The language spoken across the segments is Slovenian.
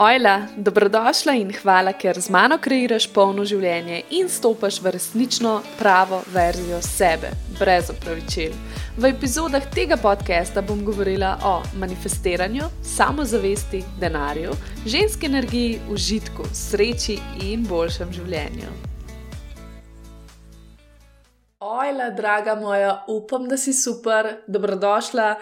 Ojla, dobrodošla in hvala, ker z mano kreiraš polno življenje in stopaš v resnično pravo verzijo sebe, brez opravičil. V epizodah tega podcasta bom govorila o manifestiranju, samozavesti, denarju, ženski energiji, užitku, sreči in boljšem življenju. Ojla, draga moja, upam, da si super, dobrodošla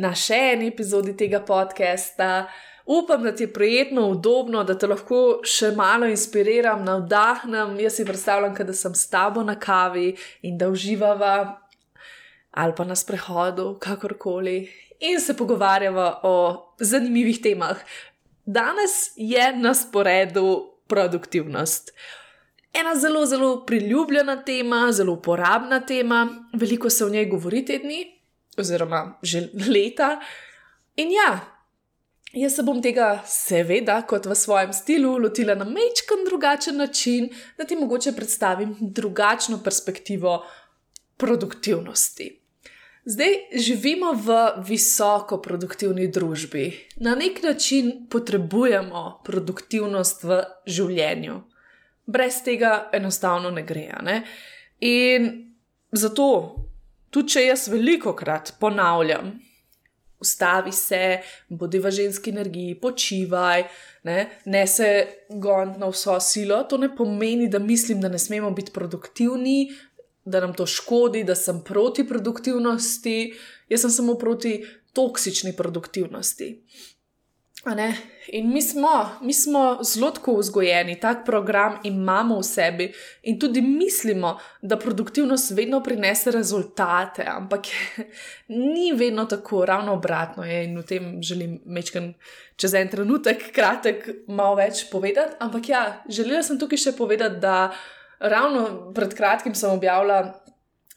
na še eni epizodi tega podcasta. Upam, da ti je prijetno, udobno, da te lahko še malo inspiriram, navdahnem. Jaz si predstavljam, da sem s tabo na kavi in da uživava ali pa na sprehodu, kakorkoli, in se pogovarjava o zanimivih temah. Danes je na sporedu produktivnost. Ena zelo, zelo priljubljena tema, zelo uporabna tema, veliko se o njej govori te dni, oziroma že leta. In ja, Jaz se bom tega, seveda, kot v svojem stilu, lotila na mečken drugačen način, da ti mogoče predstavim drugačno perspektivo produktivnosti. Zdaj živimo v visoko produktivni družbi. Na nek način potrebujemo produktivnost v življenju. Brez tega enostavno ne gre. Ne? In zato, tudi če jaz veliko krat ponavljam, ustavi se, bodi v ženski energiji, počivaj, ne, ne se gonj na vso silo. To ne pomeni, da mislim, da ne smemo biti produktivni, da nam to škodi, da sem proti produktivnosti, jaz sem samo proti toksični produktivnosti. In mi smo, mi smo zelo tako vzgojeni, tak program imamo v sebi in tudi mislimo, da produktivnost vedno prinese rezultate, ampak ni vedno tako, ravno obratno je in o tem želim mečken čez en trenutek, kratek, malo več povedati. Ampak ja, želela sem tukaj še povedati, da ravno pred kratkim sem objavila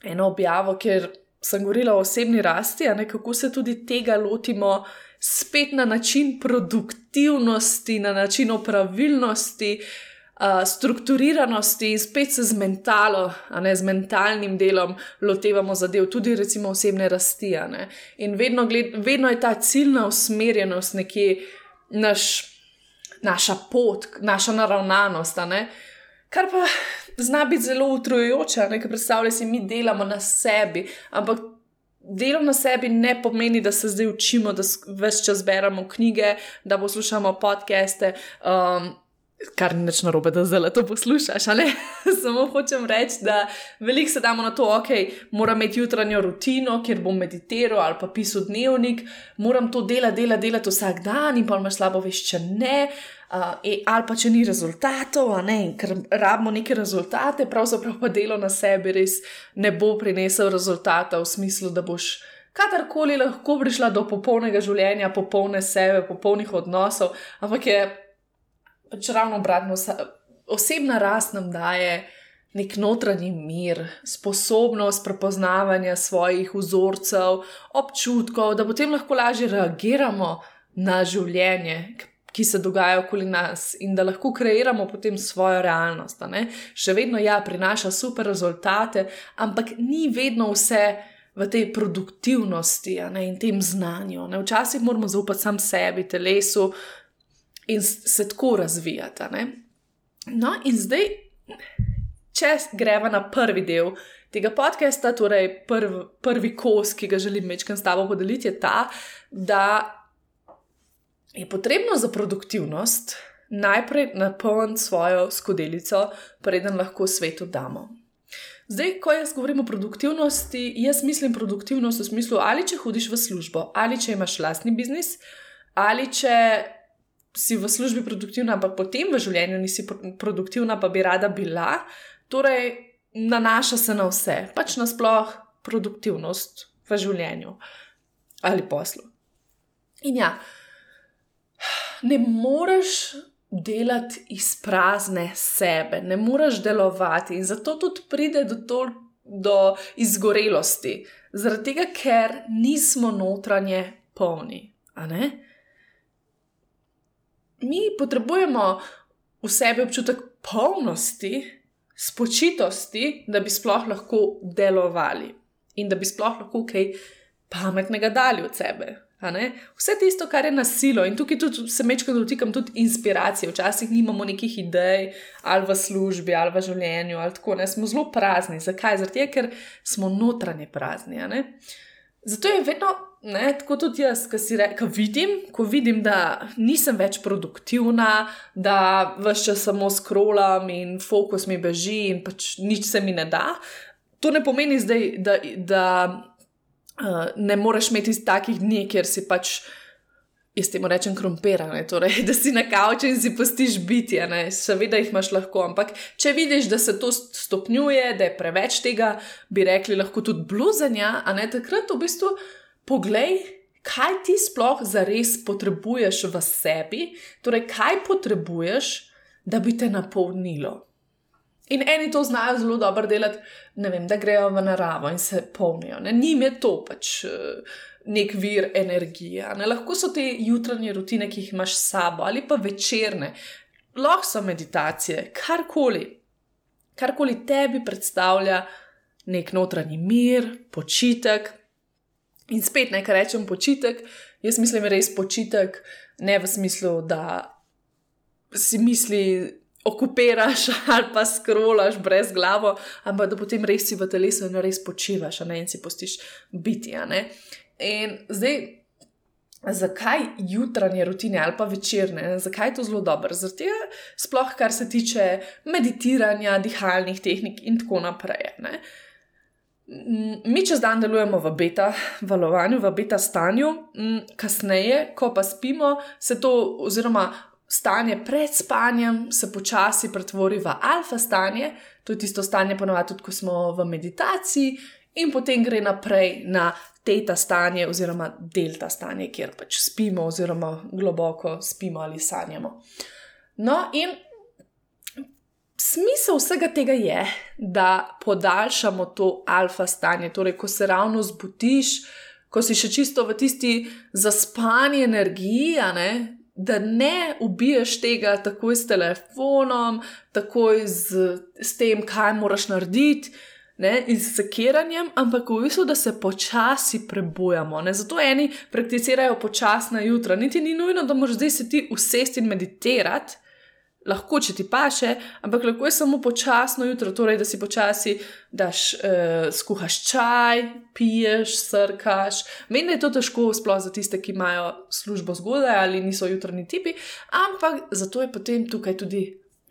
eno objavo, kjer sem govorila o osebni rasti, a ne kako se tudi tega lotimo spet na način produktivnosti, na način opravilnosti, uh, strukturiranosti in spet se z mentalo, a ne z mentalnim delom, lotevamo zadev, tudi recimo osebne rasti. In vedno, gled, vedno je ta ciljna usmerjenost nekje naš, naša pot, naša naravnanost. Kar pa zna biti zelo utrujajoče, ker predstavljaj si, mi delamo na sebi, ampak delo na sebi ne pomeni, da se zdaj učimo, da več čas beremo knjige, da poslušamo podcaste. Um, Kar ni več narobe, da zdaj to poslušaš, ali samo hočem reči, da veliko se damo na to, ok, moram imeti jutranjo rutino, kjer bom meditiral ali pa pisal dnevnik, moram to delati, delati, delati vsak dan in pa imaš slabo veš, če ne. Uh, uh, ali pa če ni rezultatov, ne, ker rabimo neke rezultate, pravzaprav pa delo na sebi res ne bo prinesel rezultata v smislu, da boš kadarkoli lahko prišla do popolnega življenja, popolne sebe, popolnih odnosov, ampak je pač ravno obratno, osebna rast nam daje. Nek notranji mir, sposobnost prepoznavanja svojih vzorcev, občutkov, da potem lahko lažje reagiramo na življenje, ki se dogaja okoli nas in da lahko kreiramo potem svojo realnost. Še vedno ja, prinaša super rezultate, ampak ni vedno vse v tej produktivnosti ne, in tem znanju. Ne. Včasih moramo zaupati sam sebi, telesu in se tako razvijati. Ne. No, in zdaj, če greva na prvi del. Tega podcasta, torej prv, prvi kos, ki ga želim večkrat s tabo podeliti, je ta, da je potrebno za produktivnost najprej napolniti svojo skodelico, preden lahko svetu damo. Zdaj, ko jaz govorim o produktivnosti, jaz mislim produktivnost v smislu, ali če hodiš v službo, ali če imaš lastni biznis, ali če si v službi produktivna, ampak potem v življenju nisi produktivna, pa bi rada bila. Torej, nanaša se na vse, pač nasploh produktivnost v življenju ali poslu. In ja, ne moreš delati iz prazne sebe, ne moreš delovati in zato tudi pride do, to, do izgorelosti, zaradi tega, ker nismo notranje polni. Mi potrebujemo v sebi občutek polnosti, spočitosti, da bi sploh lahko delovali in da bi sploh lahko kaj pametnega dali od sebe. Vse tisto, kar je nasilo, in tukaj tudi se mečko dotikam tudi inspiracije. Včasih nimamo nekih idej, ali v službi, ali v življenju, ali tako ne, smo zelo prazni. Zakaj? Zato, ker smo notranje prazni. Zato je vedno, ne, tako tudi jaz, ki si rekel, vidim, ko vidim, da nisem več produktivna, da vse čas samo skrolam in fokus mi beži in pač nič se mi ne da. To ne pomeni zdaj, da. da uh, ne moreš imeti takih dni, kjer si pač, jaz temu rečem, krompiran, torej, da si na kavču in si postiš biti, seveda jih imaš lahko. Ampak če vidiš, da se to stopnjuje, da je preveč tega, bi rekli, lahko tudi bluzanja, a ne takrat v bistvu poglej. Kaj ti sploh zares potrebuješ v sebi, torej kaj potrebuješ, da bi te napolnilo? In eni to znajo zelo dobro delati, vem, da grejo v naravo in se polnijo. Ne? Njim je to pač eh, nek vir energije. Ne? Lahko so te jutranje rutine, ki jih imaš s sabo, ali pa večerne, lahko so meditacije, karkoli, karkoli tebi predstavlja nek notranji mir, počitek. In spet nekaj rečem počitek, jaz mislim res počitek, ne v smislu, da si misli okupiraš ali pa skrolaš brez glave, ampak da potem res si v telesu in res počivaš, ne in si postiš biti. In zdaj, zakaj jutranje rutine ali pa večerne, zakaj je to zelo dobro? Zato je sploh, kar se tiče meditiranja, dihalnih tehnik in tako naprej. Ne? Mi čez dan delujemo v beta valovanju, v beta stanju, kasneje, ko pa spimo, se to, oziroma stanje pred spanjem se počasi pretvori v alfa stanje, to je tisto stanje, ponovadi tudi, ko smo v meditaciji, in potem gre naprej na teta stanje, oziroma delta stanje, kjer pač spimo, oziroma globoko spimo ali sanjamo. No, in smisel vsega tega je, da podaljšamo to alfa stanje, torej, ko se ravno zbudiš. Ko si še čisto v tisti zaspani energiji, ne, da ne ubiješ tega takoj s telefonom, takoj z, z tem, kaj moraš narediti. Ne, in s sekiranjem, ampak v bistvu, da se počasi prebujamo. Ne. Zato eni prakticirajo počasna jutra. Niti ni nujno, da moraš zdaj se ti usesti in meditirati, lahko, če ti paše, ampak lahko je samo počasno jutro, torej da si počasi daš, uh, skuhaš čaj, piješ, srkaš. Meni je to težko, sploh za tiste, ki imajo službo zgodaj ali niso jutrni tipi, ampak zato je potem tukaj tudi.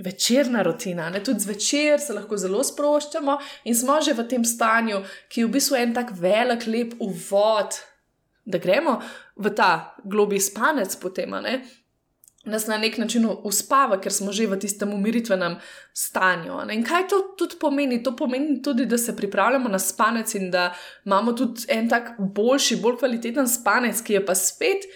Večerna rutina, ne? tudi zvečer se lahko zelo sproščamo in smo že v tem stanju, ki je v bistvu en tak velik, lep uvod, da gremo v ta globi spanec, potem, nas na nek način uspava, ker smo že v tistem umiritvenem stanju. Ne? In kaj to tudi pomeni? To pomeni tudi, da se pripravljamo na spanec in da imamo tudi en tak boljši, bolj kvaliteten spanec, ki je pa spet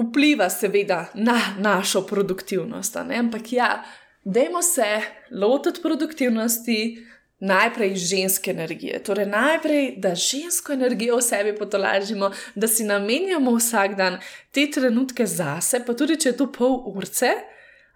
vpliva, seveda, na našo produktivnost. Ampak ja, dajmo se lotiti produktivnosti najprej ženske energije. Torej, najprej, da žensko energijo v sebi potolažimo, da si namenjamo vsak dan te trenutke zase, pa tudi če je to pol urce.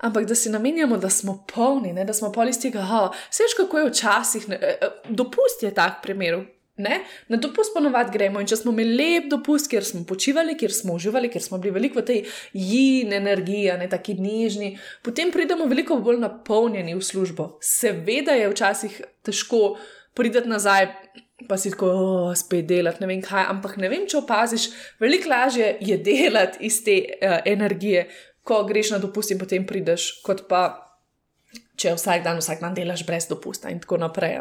Ampak da si namenjamo, da smo polni, ne? da smo polni iz tega, da se veš, kako je včasih, e, e, dopust je tak primer, Ne? Na dopust ponovadi gremo in če smo imeli lep dopust, kjer smo počivali, kjer smo uživali, kjer smo bili veliko v tej jin energiji, ne taki nežni, potem pridemo veliko bolj napolnjeni v službo. Seveda je včasih težko priti nazaj. Pa si tako, oh, spet delati, ne vem kaj, ampak ne vem, če opaziš, veliko lažje je delati iz te uh, energije, ko greš na dopust in potem prideš, kot pa če vsak dan, vsak dan delaš brez dopusta in tako naprej.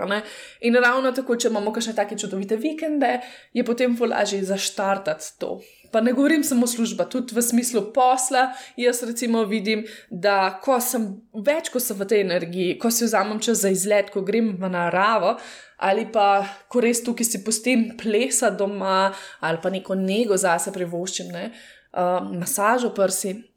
In ravno tako, če imamo še take čudovite vikende, je potem lažje zaštartati to. Pa ne govorim samo služba, tudi v smislu posla. Jaz recimo vidim, da ko sem več, ko sem v tej energiji, ko si vzamem čas za izlet, ko grem v naravo, ali pa ko res tukaj si pustim plesa doma, ali pa neko nego zase privoščim, ne, uh, masažo prsi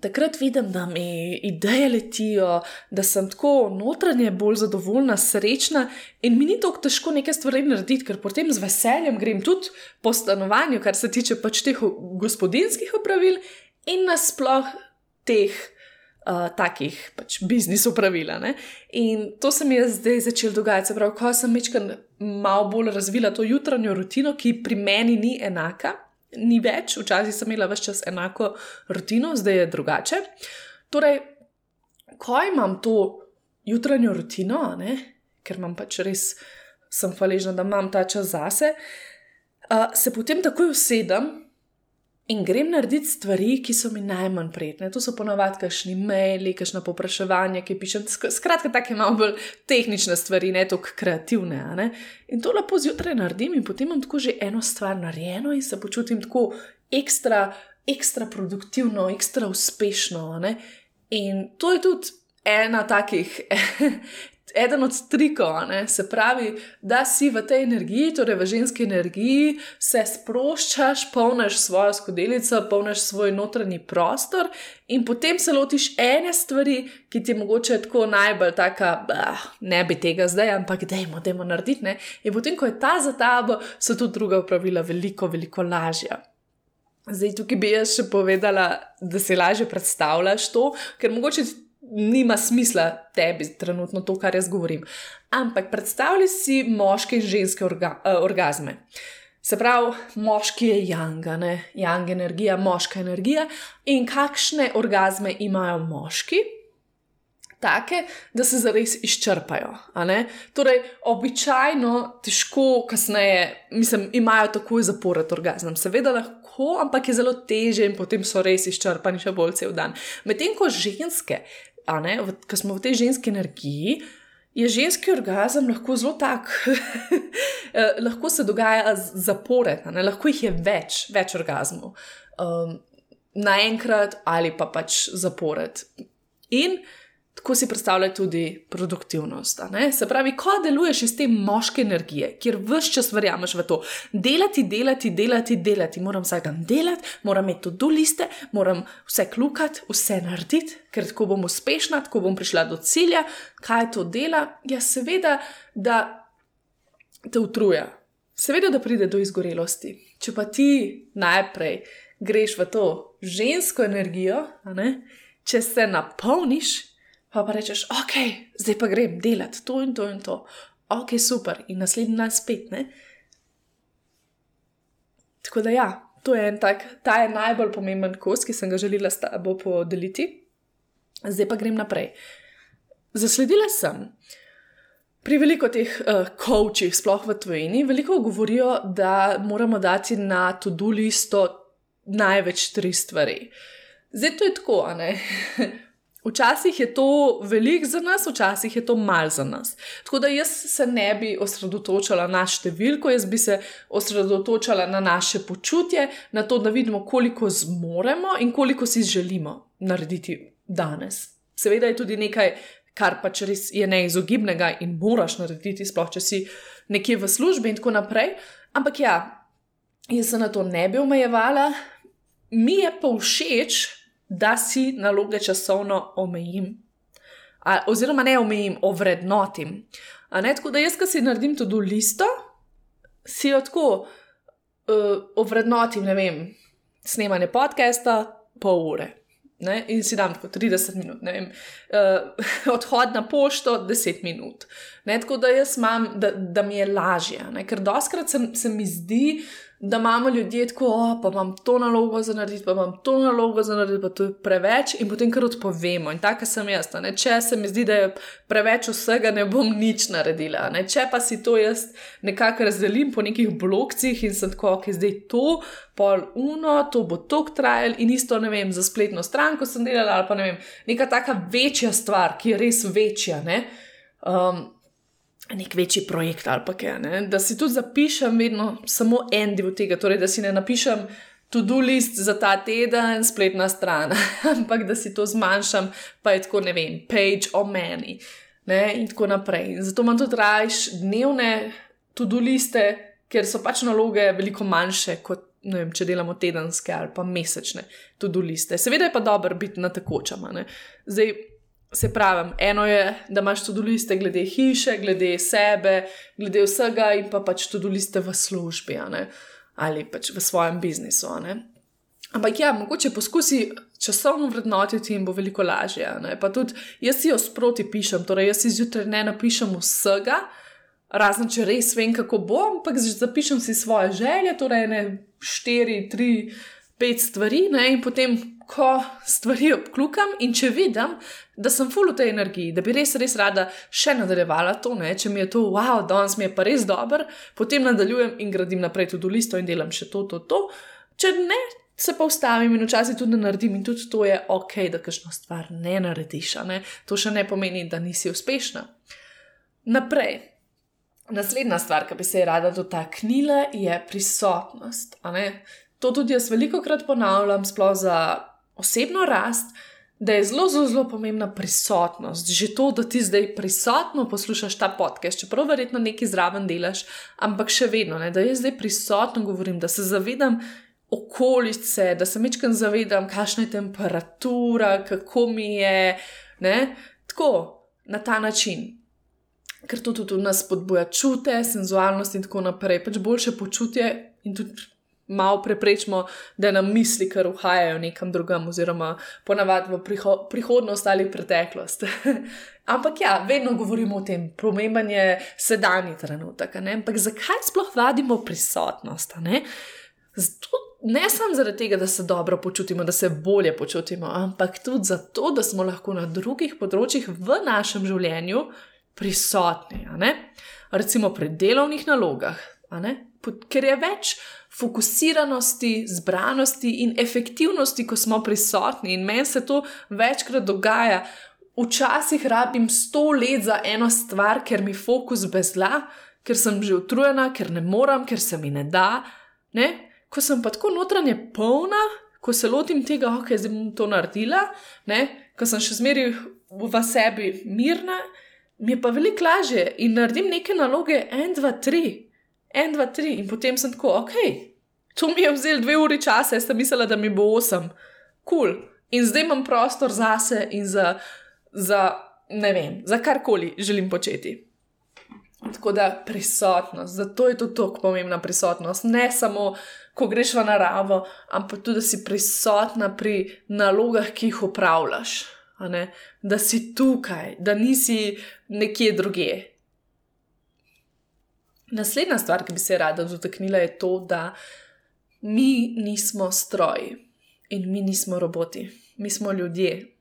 takrat vidim, da mi ideje letijo, da sem tako notranje bolj zadovoljna, srečna in mi ni tako težko nekaj stvari narediti, ker potem z veseljem grem tudi po stanovanju, kar se tiče pač teh gospodinskih opravil in nasploh teh. Uh, takih pač biznis upravila. Ne? In to se mi je zdaj začelo dogajati, prav, ko sem malo bolj razvila to jutranjo rutino, ki pri meni ni enaka, ni več, včasih sem imela več čas enako rutino, zdaj je drugače. Torej, ko imam to jutranjo rutino, ne, ker imam pač res, sem hvaležna, da imam ta čas zase, uh, se potem takoj usedem in grem narediti stvari, ki so mi najmanj prijetne. To so ponovadi kašni maili, kašna popraševanja, ki pišem. Skratka, tako imam bolj tehnične stvari, ne toliko kreativne. Ne? In to lepo zjutraj naredim, in potem imam tako že eno stvar narejeno in se počutim tako ekstra, ekstra produktivno, ekstra uspešno. Ne? In to je tudi ena takih eden od trikov, ne, se pravi, da si v tej energiji, torej v ženski energiji, se sproščaš, polniš svojo skodelico, polniš svoj notranji prostor in potem se lotiš ene stvari, ki ti je mogoče tako najbolj taka, bah, ne bi tega zdaj, ampak dajmo, dajmo narediti. Ne. In potem, ko je ta za tabo, so tudi druga pravila veliko, veliko lažja. Zdaj, tukaj bi jaz še povedala, da si lažje predstavljaš to, ker mogoče nima smisla tebi trenutno to, kar jaz govorim. Ampak predstavljaj si moške in ženske orga, uh, orgazme. Se pravi, moški je janga, ne? janga energija, moška energija. In kakšne orgazme imajo moški? Take, da se zares izčrpajo. Torej, običajno, težko, kasneje, mislim, imajo takoj zapored orgazem. Seveda lahko, ampak je zelo teže in potem so res izčrpani, še bolj cel dan. Medtem ko ženske ko smo v tej ženski energiji, je ženski orgazem lahko zelo tak, eh, lahko se dogaja zapored, lahko jih je več, več orgazmov. Um, naenkrat ali pa pač zapored. In Tako si predstavljaj tudi produktivnost. Se pravi, ko deluješ iz te moške energije, kjer vse čas verjameš v to, delati, delati, delati, delati, moram vsak dan delati, moram imeti tudi liste, moram vse klukati, vse narediti, ker tako bom uspešna, tako bom prišla do cilja. Kaj to dela? Ja, seveda, da te utruja, seveda, da pride do izgorelosti. Če pa ti najprej greš v to žensko energijo, če se napolniš pa pa rečeš, ok, zdaj pa grem delati to in to in to, ok, super, in naslednji dan spet. Ne? Tako da ja, to je en tak, ta je najbolj pomemben kos, ki sem ga želela s tabo podeliti. Zdaj pa grem naprej. Zasledila sem. Pri veliko teh uh, coachih, sploh v Tvojeni, veliko govorijo, da moramo dati na to-do listo največ tri stvari. Zdaj to je tako, ne? Včasih je to veliko za nas, včasih je to malo za nas. Tako da jaz se ne bi osredotočala na številko, jaz bi se osredotočala na naše počutje, na to, da vidimo, koliko zmoremo in koliko si želimo narediti danes. Seveda je tudi nekaj, kar pač res je neizogibnega in moraš narediti, sploh če si nekje v službi in tako naprej. Ampak ja, jaz se na to ne bi omejevala, mi je pa všeč da si naloge časovno omejim, A, oziroma ne omejim, ovrednotim. Ne, tako da jaz, ki si naredim tudi listo, si jo tako uh, ovrednotim, ne vem, snemanje podcasta, pol ure. Ne, in si dam tako 30 minut, ne vem, uh, odhod na pošto 10 minut. Ne, tako da jaz imam, da, da mi je lažje, ne, ker doskrat se, se mi zdi, uh, da imamo ljudje tako, oh, pa imam to nalogo za narediti, pa imam to nalogo za narediti, pa to je preveč, in potem kar odpovemo. In tako sem jaz. Ne? Če se mi zdi, da je preveč vsega, ne bom nič naredila. Ne? Če pa si to jaz nekako razdelim po nekih blokcih in sem tako, okay, zdaj to, pol uno, to bo tok trajal, in isto ne vem, za spletno stran, ko sem delala, ali pa ne vem, neka taka večja stvar, ki je res večja. Um, nek večji projekt ali pa kaj. Ne? Da si tudi zapišem vedno samo en del tega, torej da si ne napišem to-do list za ta teden, spletna stran, ampak da si to zmanjšam, pa je tako, ne vem, page o meni. Ne? In tako naprej. In zato imam tudi rajš dnevne to-do liste, ker so pač naloge veliko manjše kot. Vem, če delamo tedenske ali pa mesečne, tudi liste. Seveda je pa dobro biti na tekočem. Zdaj, se pravi, eno je, da imaš tudi liste glede hiše, glede sebe, glede vsega, in pa pač tudi liste v službi ali pač v svojem biznisu. Ampak ja, mogoče poskusi časovno vrednotiti in bo veliko lažje. Pa tudi jaz si jo sproti pišem, torej jaz si zjutraj ne napišem vsega. razen če res vem, kako bom, ampak zapišem si svoje želje, torej ne štiri, tri, pet stvari, ne, in potem, ko stvari obklukam, in če vidim, da sem full v tej energiji, da bi res, res rada še nadaljevala to, ne, če mi je to, wow, danes mi je pa res dober, potem nadaljujem in gradim naprej tudi listo in delam še to, to, to. Če ne, se pa ustavim in včasih tudi naredim, in tudi to je ok, da kakšno stvar ne narediš. Ne? To še ne pomeni, da nisi uspešna. Naprej. Naslednja stvar, ki bi se je rada dotaknila, je prisotnost. To tudi jaz veliko krat ponavljam, sploh za osebno rast, da je zelo, zelo, zelo pomembna prisotnost. Že to, da ti zdaj prisotno poslušaš ta podcast, čeprav verjetno nekaj zraven delaš, ampak še vedno, ne, da jaz zdaj prisotno govorim, da se zavedam okolice, da se večkrat zavedam, kakšna je temperatura, kako mi je. Ne, tako, na ta način ker to tudi v nas spodbuja čute, senzualnost in tako naprej, pač boljše počutje in tudi malo preprečimo, da nam misli, ker uhajajo nekam drugam, oziroma ponavadi v priho prihodnost ali preteklost. Ampak ja, vedno govorimo o tem, pomemben je sedanji trenutek. Ampak zakaj sploh vadimo prisotnost? Ne? Zato, ne samo zaradi tega, da se dobro počutimo, da se bolje počutimo, ampak tudi zato, da smo lahko na drugih področjih v našem življenju prisotni, recimo pri delovnih nalogah, ker je več fokusiranosti, zbranosti in efektivnosti, ko smo prisotni. In meni se to večkrat dogaja. Včasih rabim sto let za eno stvar, ker mi fokus bezla, ker sem že utrujena, ker ne morem, ker se mi ne da. Ne? Ko sem pa tako notranje polna, ko se lotim tega, ok, zdaj bom to naredila, ne? ko sem še zmeraj v sebi mirna mi je pa veliko lažje in naredim neke naloge, en, dva, tri, en, dva, tri, in potem sem tako, ok, to mi je vzelo dve uri časa, jaz sem mislila, da mi bo osem, kul. Cool. In zdaj imam prostor zase in za, za ne vem, za karkoli želim početi. Tako da prisotnost, zato je to tako pomembna prisotnost. Ne samo, ko greš v naravo, ampak tudi, da si prisotna pri nalogah, ki jih upravljaš da si tukaj, da nisi nekje druge. Naslednja stvar, ki bi se rada dotaknila, je to, da mi nismo stroji in mi nismo roboti, mi smo ljudje.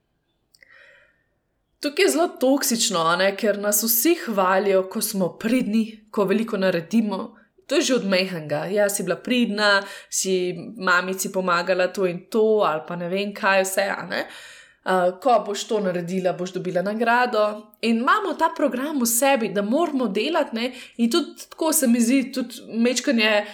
Tukaj je zelo toksično, ne? ker nas vsi hvalijo, ko smo pridni, ko veliko naredimo. To je že od mehnega. Ja, si bila pridna, si mamici pomagala to in to, ali pa ne vem kaj vse. Uh, uh, ko boš to naredila, boš dobila nagrado. In imamo ta program v sebi, da moramo delati, ne? in tudi tako se mi zdi, tudi mečkanje.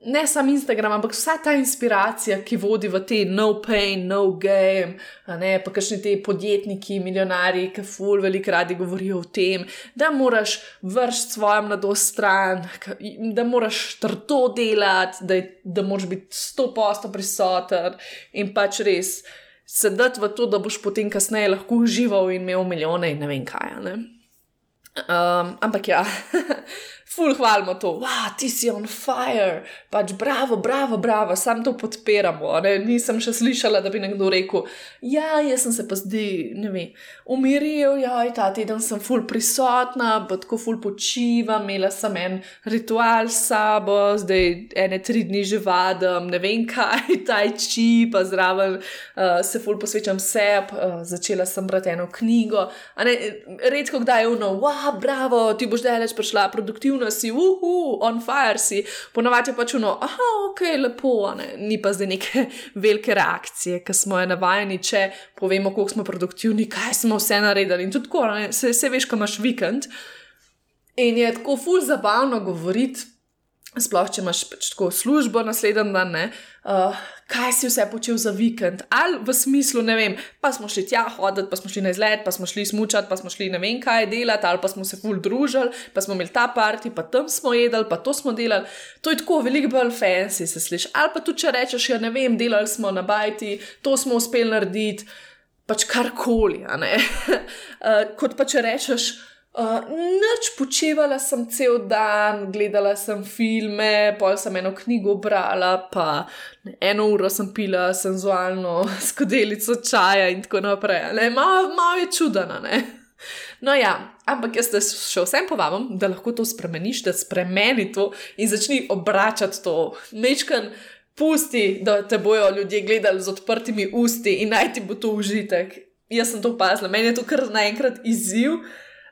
Ne samo Instagram, ampak vsa ta inspiracija, ki vodi v te no pain, no game, ne, pa kakšni ti podjetniki, milijonari, ki ful veliko radi govorijo o tem, da moraš vršiti svojo mladost stran, da moraš trdo delati, da, da moraš biti sto posto prisoten in pač res sedeti v to, da boš potem kasneje lahko užival in imel milijone in ne vem kaj. Ne? Um, ampak ja, ful hvalimo to, wow, ti si on fire, pač bravo, bravo, bravo, sam to podpiramo. Ne? Nisem še slišala, da bi nekdo rekel, ja, jaz sem se pa zdaj, ne vem, umiril, ja, ta teden sem ful prisotna, pa tako ful počiva, imela sem en ritual s sabo, zdaj ene tri dni že vadim, ne vem kaj, taj či, pa zraven uh, se ful posvečam sebi, uh, začela sem brati eno knjigo, ne, redko kdaj je uno, wow, bravo, ti boš daleč prišla produktivno aktivna si, uhu, on fire si, ponavadi je pač uno, ah, ok, lepo, ne? ni pa zdaj neke velike reakcije, ki smo jo navajeni, če povemo, koliko smo produktivni, kaj smo vse naredili in tudi tako, se, se veš, ko imaš vikend. In je tako ful zabavno govoriti sploh če imaš pač tako službo naslednji dan, ne, uh, kaj si vse počel za vikend. Ali v smislu, ne vem, pa smo šli tja hoditi, pa smo šli na izlet, pa smo šli smučati, pa smo šli ne vem kaj delati, ali pa smo se ful družili, pa smo imeli ta parti, pa tam smo jedli, pa to smo delali. To je tako veliko bolj fancy, se sliši. Ali pa tudi če rečeš, ja ne vem, delali smo na bajti, to smo uspeli narediti, pač karkoli, ne. uh, kot pa če rečeš. Uh, noč počivala sem cel dan, gledala sem filme, pol sem eno knjigo brala, pa ne, eno uro sem pila senzualno skodelico čaja in tako naprej. Malo mal je čudana, ne. No, ja, ampak jaz te še vsem povabim, da lahko to spremeniš, da spremeni to in začni obračati to. Mečkan, pusti, da te bojo ljudje gledali z odprtimi usti in najti bo to užitek. Jaz sem to opazila, meni je to kar naenkrat izziv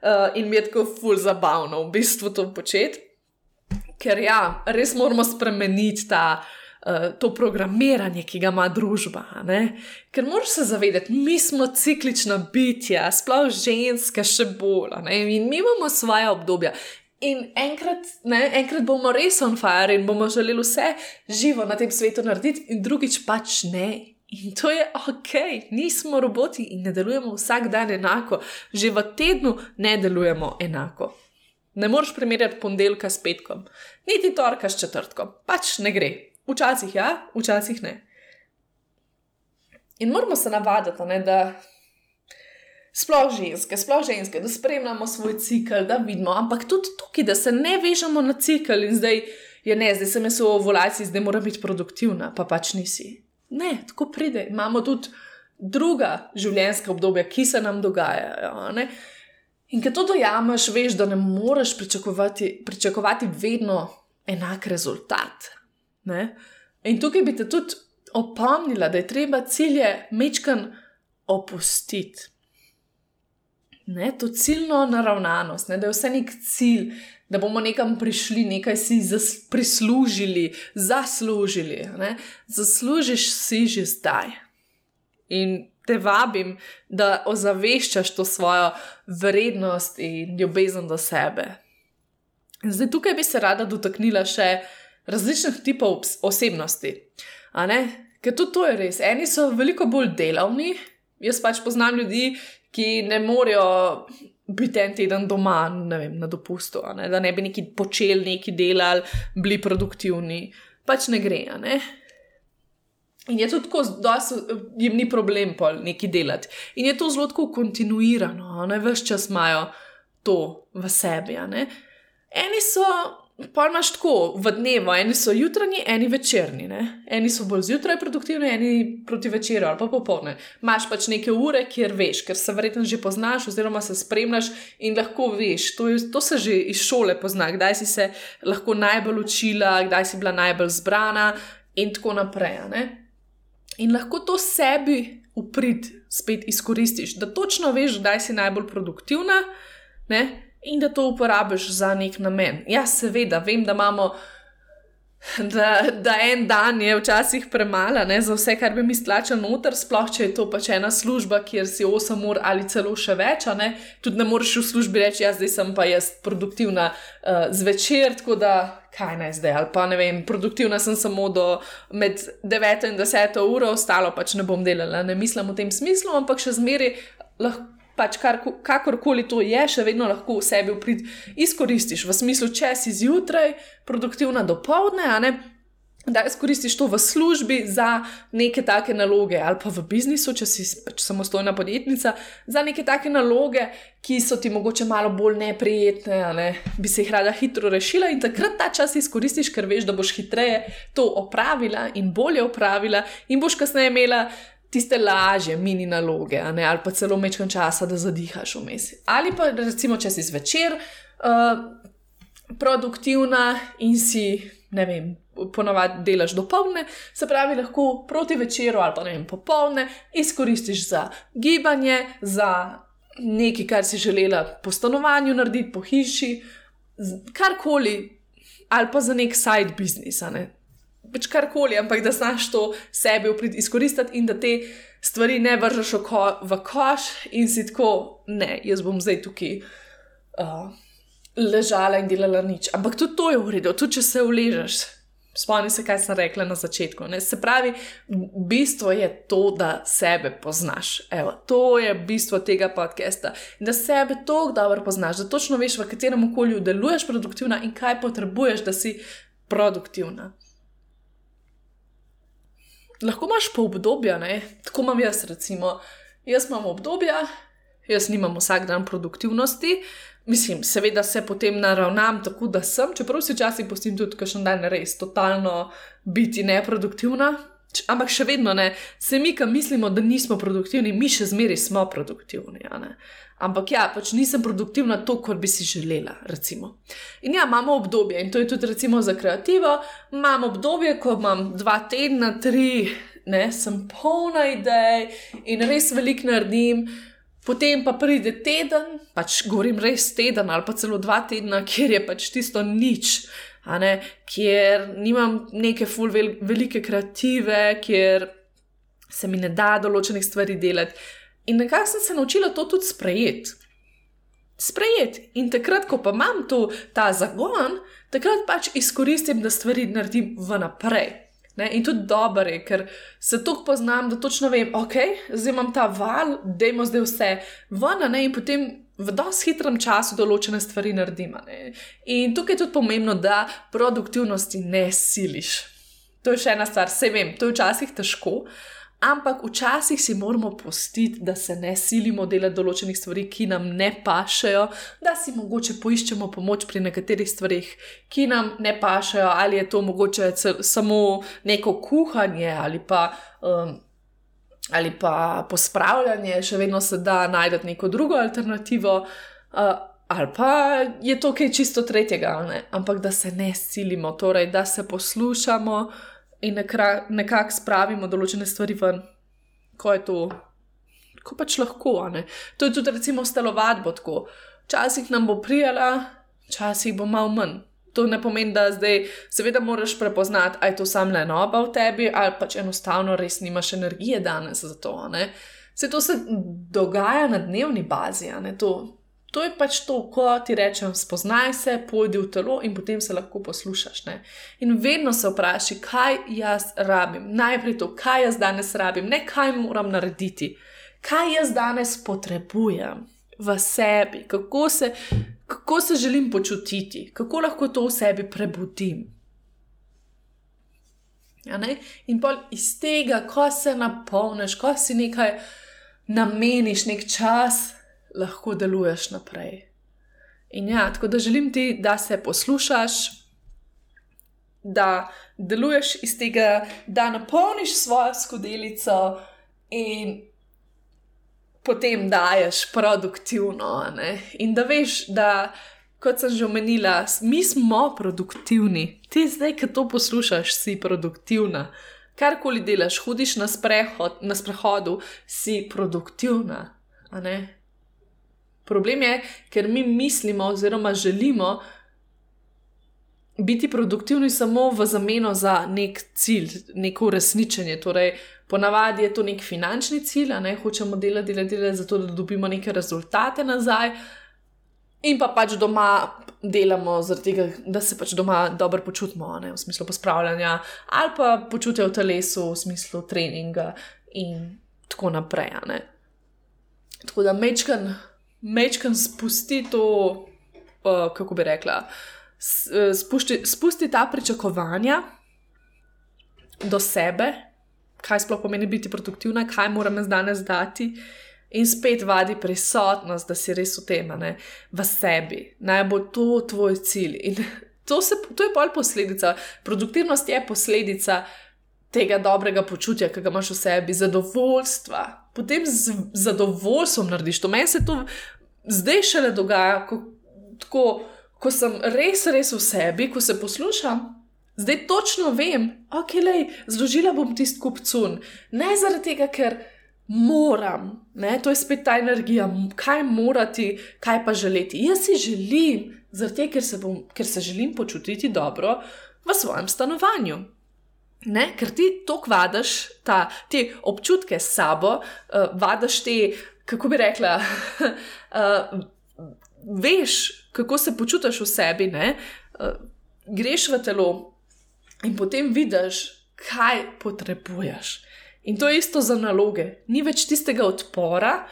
uh, in mi je tako ful zabavno v bistvu to početi. Ker ja, res moramo spremeniti ta. Eh, to programiranje, ki ga ima družba. Ne? Ker moraš se zavedati, mi smo ciklična bitja, sploh ženske, še bolj. In mi imamo svoje obdobja. In enkrat, ne, enkrat bomo res on fire in bomo želeli vse živo na tem svetu narediti, in drugič pač ne. In to je ok, nismo roboti in ne delujemo vsak dan enako, že v tednu ne delujemo enako. Ne moreš primerjati ponedeljka s petkom, niti torka s četrtkom, pač ne gre. Včasih ja, včasih ne. In moramo se navaditi, ne, da sploh ženske, sploh ženske, da spremljamo svoj cikl, da vidimo, ampak tudi tukaj, da se ne vežemo na cikl in zdaj je ne, zdaj sem jaz v ovulaciji, zdaj moram biti produktivna, pa pač nisi. Ne, tako pride. Imamo tudi druga življenjska obdobja, ki se nam dogajajo. Ne? In ko to dojameš, veš, da ne moreš pričakovati, pričakovati vedno enak rezultat. Ne? In tukaj bi te tudi opomnila, da je treba cilje mečkan opustiti. Ne, to ciljno naravnanost, ne, da je vse nek cilj, da bomo nekam prišli, nekaj si prislužili, zaslužili. Ne. Zaslužiš si že zdaj. In te vabim, da ozaveščaš to svojo vrednost in ljubezen do sebe. Zdaj, tukaj bi se rada dotaknila še različnih tipov osebnosti. Ker tudi to je res. Eni so veliko bolj delavni. Jaz pač poznam ljudi, ki ne morejo biti en teden doma, ne vem, na dopustu, ne? da ne bi neki počeli, neki delali, bili produktivni. Pač ne gre. Ne? In je to tako, da jim ni problem pol neki delati. In je to zelo kontinuirano, ne vse čas imajo to v sebi. Eni so Pa imaš tako v dnevu, eni so jutranji, eni večerni. Ne? Eni so bolj zjutraj produktivni, eni proti večeru ali pa popoldne. Máš pač neke ure, kjer veš, ker se verjetno že poznaš, oziroma se spremljaš in lahko veš. To, je, to se že iz šole pozna, kdaj si se lahko najbolj učila, kdaj si bila najbolj zbrana in tako naprej. In lahko to sebi uprit spet izkoristiš, da točno veš, kdaj si najbolj produktivna. Ne? In da to uporabiš za nek namen. Ja, seveda, vem, da imamo. Da, da en dan je včasih premalo za vse, kar bi mi stlačili noter, sploh če je to pač ena služba, kjer si 8 ur ali celo še več. Ne? Tudi ne moreš v službi reči, ja, zdaj sem pa jaz produktivna uh, zvečer, tako da kaj naj zdaj. Ali pa ne vem, produktivna sem samo do med 9 in 10 uro, ostalo pač ne bom delala. Ne mislim v tem smislu, ampak še zmeraj lahko pač kar, kakorkoli to je, še vedno lahko v sebi uprit, izkoristiš. V smislu, če si zjutraj produktivna do povdne, da izkoristiš to v službi za neke take naloge, ali pa v biznisu, če si pač samostojna podjetnica, za neke take naloge, ki so ti mogoče malo bolj neprijetne, ne? bi se jih rada hitro rešila in takrat ta čas izkoristiš, ker veš, da boš hitreje to opravila in bolje opravila in boš kasneje imela tiste lažje mini naloge, ali pa celo mečkam časa, da zadihaš vmes. Ali pa recimo, če si zvečer uh, produktivna in si, ne vem, ponovadi delaš do polne, se pravi, lahko proti večeru ali pa ne vem, popoldne izkoristiš za gibanje, za nekaj, kar si želela po stanovanju narediti, po hiši, karkoli, ali pa za nek side business, ne? Pač karkoli, ampak da znaš to sebi izkoristiti in da te stvari ne vržeš v, ko, v koš in si tako, ne, jaz bom zdaj tukaj uh, ležala in delala nič. Ampak tudi to je v redu, tudi če se uležeš. Spomni se, kaj sem rekla na začetku. Ne? Se pravi, bistvo je to, da sebe poznaš. Evo, to je bistvo tega podcasta. Da sebe tako dobro poznaš, da točno veš, v katerem okolju deluješ produktivna in kaj potrebuješ, da si produktivna lahko imaš pa obdobja, ne? tako imam jaz, recimo. Jaz imam obdobja, jaz nimam vsak dan produktivnosti, mislim, seveda se potem naravnam tako, da sem, čeprav si včasih postim tudi, ker še dan res totalno biti neproduktivna. Ampak še vedno ne, se mi, ki mislimo, da nismo produktivni, mi še zmeraj smo produktivni. Ampak ja, pač nisem produktivna to, kar bi si želela. Recimo. In ja, imamo obdobje, in to je tudi recimo za kreativo. Imam obdobje, ko imam dva tedna, tri, ne, sem polna idej in res veliko naredim. Potem pa pride teden, pač govorim res teden ali pa celo dva tedna, kjer je pač tisto nič ne, kjer nimam neke full vel, velike kreative, kjer se mi ne da določenih stvari delati. In nekako sem se naučila to tudi sprejeti. Sprejeti. In takrat, ko pa imam to, ta zagon, takrat pač izkoristim, da stvari naredim vnaprej. Ne? In tudi dobro je, ker se tako poznam, da točno vem, ok, zdaj imam ta val, da imamo zdaj vse ven, in potem v dosti hitrem času določene stvari naredimo. In tukaj je tudi pomembno, da produktivnosti ne siliš. To je še ena stvar, vse vem, to je včasih težko. Ampak včasih si moramo postiti, da se ne silimo delati določenih stvari, ki nam ne pašajo, da si mogoče poiščemo pomoč pri nekaterih stvarih, ki nam ne pašajo, ali je to mogoče samo neko kuhanje ali pa um, ali pa pospravljanje, še vedno se da najti neko drugo alternativo, uh, ali pa je to kaj čisto tretjega, ne? ampak da se ne silimo, torej da se poslušamo in nekako spravimo določene stvari ven, ko je to, ko pač lahko. To je tudi recimo stelovadbo tako. Včasih nam bo prijela, včasih bo malo manj. To ne pomeni, da zdaj, seveda, moraš prepoznati, ali je to samo le noba v tebi, ali pač enostavno res nimaš energije danes za to. Se to se dogaja na dnevni bazi. To, to je pač to, ko ti rečem, spoznaj se, pojdi v telo in potem se lahko poslušaš. Ne? In vedno se vprašaj, kaj jaz rabim. Najprej to, kaj jaz danes rabim, ne kaj moram narediti, kaj jaz danes potrebujem v sebi, kako se kako se želim počutiti, kako lahko to v sebi prebudim. Ja, In pol iz tega, ko se napolniš, ko si nekaj nameniš, nek čas, lahko deluješ naprej. In ja, tako da želim ti, da se poslušaš, da deluješ iz tega, da napolniš svojo skodelico in potem daješ produktivno. Ne? In da veš, da, kot sem že omenila, mi smo produktivni. Ti zdaj, ki to poslušaš, si produktivna. Karkoli delaš, hodiš na, sprehod, na sprehodu, si produktivna. Problem je, ker mi mislimo, oziroma želimo biti produktivni samo v zameno za nek cilj, neko uresničenje. Torej, Ponavadi je to nek finančni cilj, ne hočemo delati, delati, delati, zato da dobimo neke rezultate nazaj, in pa pač doma delamo, tega, da se pač doma dobro počutimo, ne, v smislu pospravljanja, ali pa počutje v telesu, v smislu treninga in tako naprej. Ne. Tako da mečkan, mečkan spusti to, uh, kako bi rekla, spusti, spusti ta pričakovanja do sebe kaj sploh pomeni biti produktivna, kaj moram jaz danes dati. In spet vadi prisotnost, da si res v tem, ne, v sebi, naj bo to tvoj cilj. In to, se, to je pol posledica. Produktivnost je posledica tega dobrega počutja, ki ga imaš v sebi, zadovoljstva. Potem z zadovoljstvom narediš to. Meni se to zdaj šele dogaja, ko, tako, ko sem res, res v sebi, ko se poslušam, Zdaj točno vem, ok, lej, zložila bom tisti kupcun. Ne zaradi tega, ker moram, ne? to je spet ta energija, kaj morati, kaj pa želeti. Jaz si želim, tega, ker, se bom, ker se želim počutiti dobro v svojem stanovanju. Ne? Ker ti to kvadaš, ta, te občutke s sabo, uh, vadaš te, kako bi rekla, uh, veš, kako se počutiš v sebi, uh, greš v telo, in potem vidiš, kaj potrebuješ. In to je isto za naloge. Ni več tistega odpora,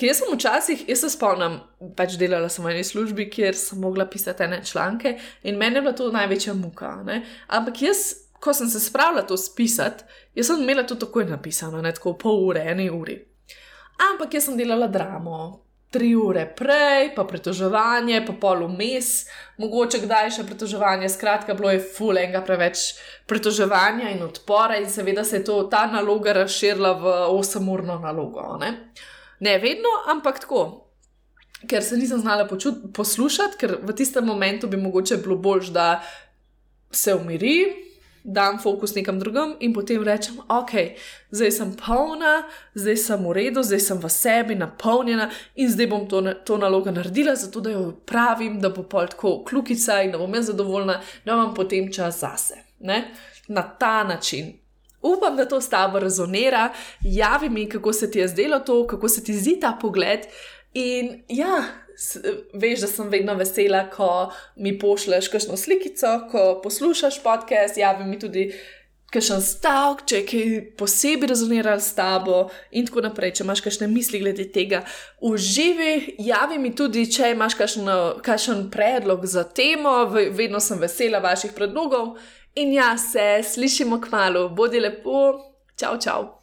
ki jaz sem včasih, jaz se spomnim, pač delala sem v eni službi, kjer sem mogla pisati ene članke in meni je bila to največja muka. Ne? Ampak jaz, ko sem se spravila to spisati, jaz sem imela to takoj napisano, ne tako pol ure, eni uri. Ampak jaz sem delala dramo, tri ure prej, pa pritoževanje, pa pol vmes, mogoče kdaj še pritoževanje. Skratka, bilo je fulenga preveč pritoževanja in odpora, in seveda se je to, ta naloga razširila v 8-urno nalogo. Ne? ne vedno, ampak tako. Ker se nisem znala poslušati, ker v tistem momentu bi mogoče bilo bolj, da se umiri, dam fokus nekam drugam in potem rečem, ok, zdaj sem polna, zdaj sem v redu, zdaj sem v sebi napolnjena in zdaj bom to, to nalogo naredila, zato da jo pravim, da bo pol tako kljukica in da bom jaz zadovoljna, da imam potem čas zase. Ne? Na ta način. Upam, da to s tabo rezonira, javi mi, kako se ti je zdelo to, kako se ti zdi ta pogled. In ja, veš, da sem vedno vesela, ko mi pošleš kakšno slikico, ko poslušaš podcast, javi mi tudi kakšen stavek, če je kaj posebej rezoniral s tabo in tako naprej. Če imaš kakšne misli glede tega, uživi, javi mi tudi, če imaš kakšen predlog za temo, vedno sem vesela vaših predlogov. In ja, se slišimo k malu, bodi lepo, čau, čau.